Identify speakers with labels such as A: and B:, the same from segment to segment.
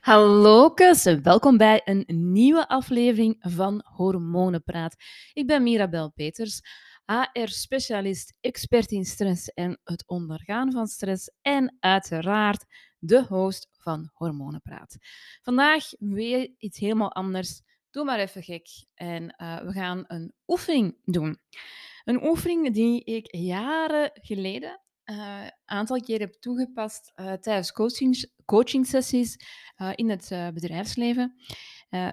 A: Hallo kus, welkom bij een nieuwe aflevering van Hormonenpraat. Ik ben Mirabel Peters, HR-specialist, expert in stress en het ondergaan van stress en uiteraard de host van Hormonenpraat. Vandaag weer iets helemaal anders. Doe maar even gek en uh, we gaan een oefening doen. Een oefening die ik jaren geleden een uh, aantal keer heb toegepast uh, tijdens coachings, coachingsessies uh, in het bedrijfsleven.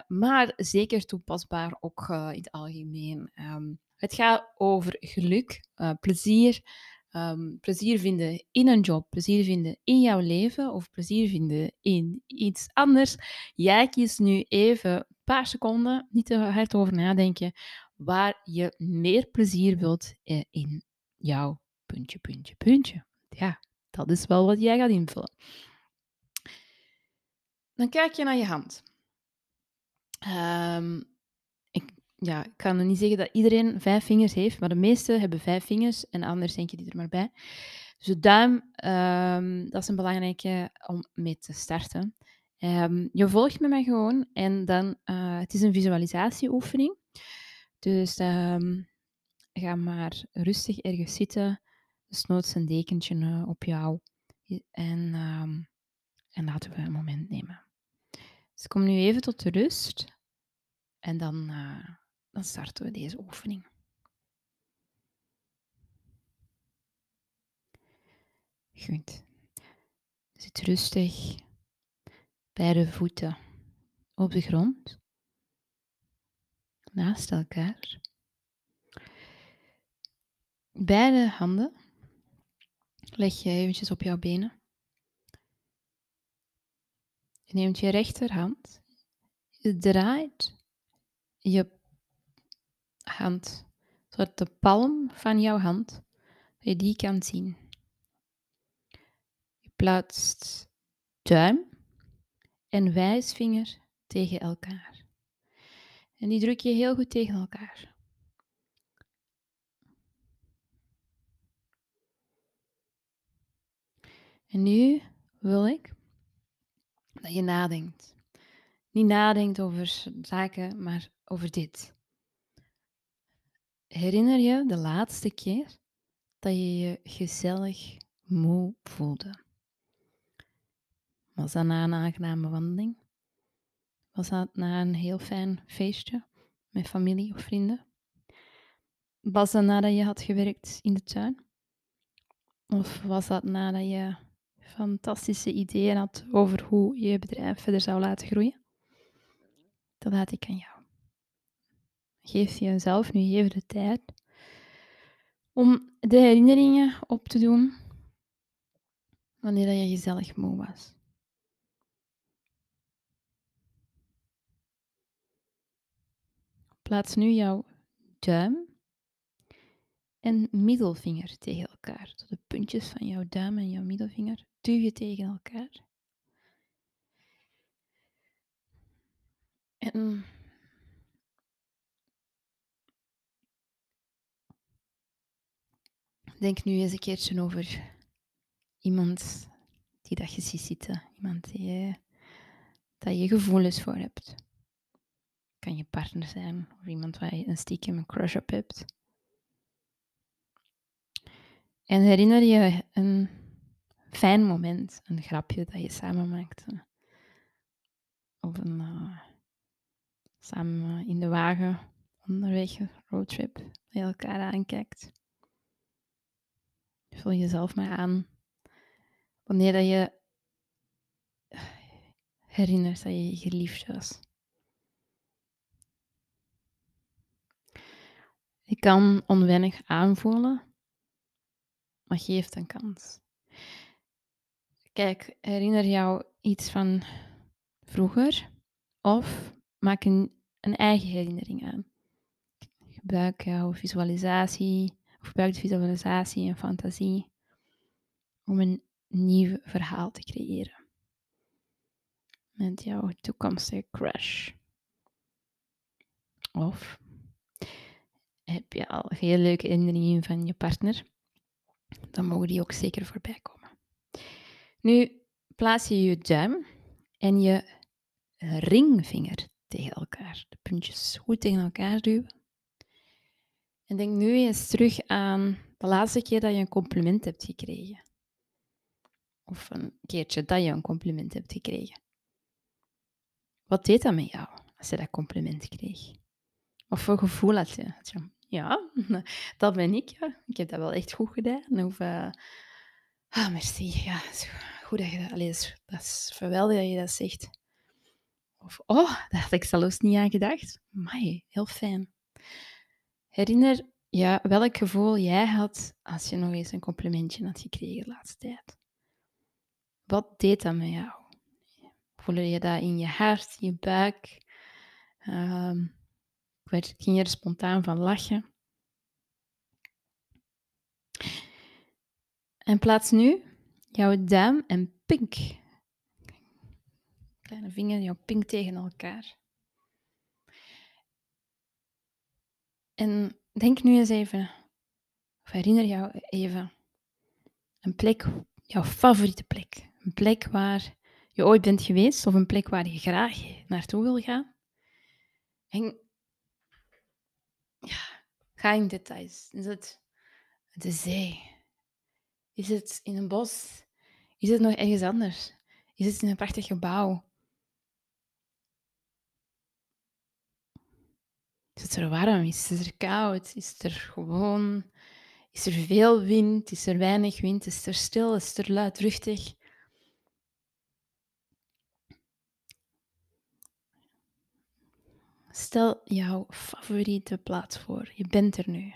A: maar zeker toepasbaar ook in het algemeen. Um, het gaat over geluk, plezier, um, plezier vinden in een job, plezier vinden in jouw leven of plezier vinden in iets anders. Jij kiest nu even een paar seconden, niet te hard over nadenken, waar je meer plezier wilt in jouw puntje, puntje, puntje. Ja, dat is wel wat jij gaat invullen. Dan kijk je naar je hand. Um, ik, ja, ik kan niet zeggen dat iedereen vijf vingers heeft, maar de meeste hebben vijf vingers en anders denk je die er maar bij. Dus de duim, um, dat is een belangrijke om mee te starten. Um, je volgt met mij gewoon en dan, uh, het is een visualisatieoefening. Dus ga maar rustig ergens zitten desnoods een dekentje uh, op jou. En, um, en laten we een moment nemen. Dus kom nu even tot de rust. En dan, uh, dan starten we deze oefening. Goed. Zit rustig. Beide voeten op de grond. Naast elkaar. Beide handen leg je eventjes op jouw benen. Je neemt je rechterhand, je draait je hand, zodat de palm van jouw hand, je die kan zien. Je plaatst duim en wijsvinger tegen elkaar. En die druk je heel goed tegen elkaar. En nu wil ik dat je nadenkt. Niet nadenkt over zaken, maar over dit. Herinner je de laatste keer dat je je gezellig moe voelde? Was dat na een aangename wandeling? Was dat na een heel fijn feestje met familie of vrienden? Was dat nadat je had gewerkt in de tuin? Of was dat nadat je fantastische ideeën had over hoe je bedrijf verder zou laten groeien, dat laat ik aan jou. Geef jezelf nu even de tijd om de herinneringen op te doen wanneer je gezellig moe was. Plaats nu jouw duim en middelvinger tegen elkaar. de puntjes van jouw duim en jouw middelvinger je tegen elkaar. En denk nu eens een keertje over iemand die dat je ziet zitten. Iemand die je, dat je gevoelens voor hebt. Kan je partner zijn of iemand waar je een stiekem een crush op hebt. En herinner je een fijn moment, een grapje dat je samen maakte. Of een uh, samen in de wagen onderweg, roadtrip, dat je elkaar aankijkt. Vul jezelf maar aan wanneer dat je herinnert dat je geliefd was. Je kan onwennig aanvoelen, maar geef een kans. Kijk, herinner jou iets van vroeger of maak een, een eigen herinnering aan. Gebruik jouw visualisatie of gebruik de visualisatie en fantasie om een nieuw verhaal te creëren met jouw toekomstige crush. Of heb je al heel leuke herinneringen van je partner, dan mogen die ook zeker voorbij komen. Nu plaats je je duim en je ringvinger tegen elkaar. De puntjes goed tegen elkaar duwen. En denk nu eens terug aan de laatste keer dat je een compliment hebt gekregen. Of een keertje dat je een compliment hebt gekregen. Wat deed dat met jou als je dat compliment kreeg? Wat voor gevoel had je? Ja, dat ben ik. Ik heb dat wel echt goed gedaan. Of, uh, ah, merci. Ja, goed dat je dat... Allee, dat is geweldig dat je dat zegt. Of, oh, daar had ik zelfs niet aan gedacht. Mai, heel fijn. Herinner ja, welk gevoel jij had als je nog eens een complimentje had gekregen de laatste tijd. Wat deed dat met jou? Voelde je dat in je hart, in je buik? Um, ging je er spontaan van lachen? En plaats nu jouw duim en pink, kleine vinger, jouw pink tegen elkaar. En denk nu eens even, of herinner jou even, een plek, jouw favoriete plek. Een plek waar je ooit bent geweest of een plek waar je graag naartoe wil gaan. En ja, ga in details. Is het de zee? Is het in een bos? Is het nog ergens anders? Is het in een prachtig gebouw? Is het er warm? Is het er koud? Is het er gewoon... Is er veel wind? Is er weinig wind? Is het er stil? Is het er luidruchtig? Stel jouw favoriete plaats voor. Je bent er nu.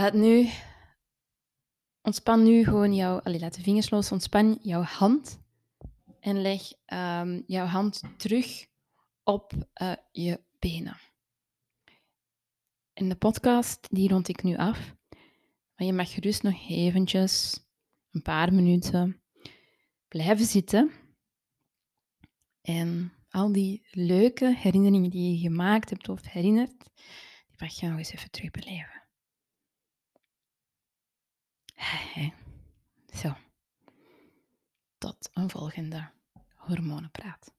A: Laat nu... Ontspan nu gewoon jouw... Allee, laat de vingers los. Ontspan jouw hand. En leg um, jouw hand terug op uh, je benen. In de podcast, die rond ik nu af. Maar je mag gerust nog eventjes, een paar minuten, blijven zitten. En al die leuke herinneringen die je gemaakt hebt of herinnert, die mag je nog eens even terugbeleven. Zo. Tot een volgende hormonenpraat.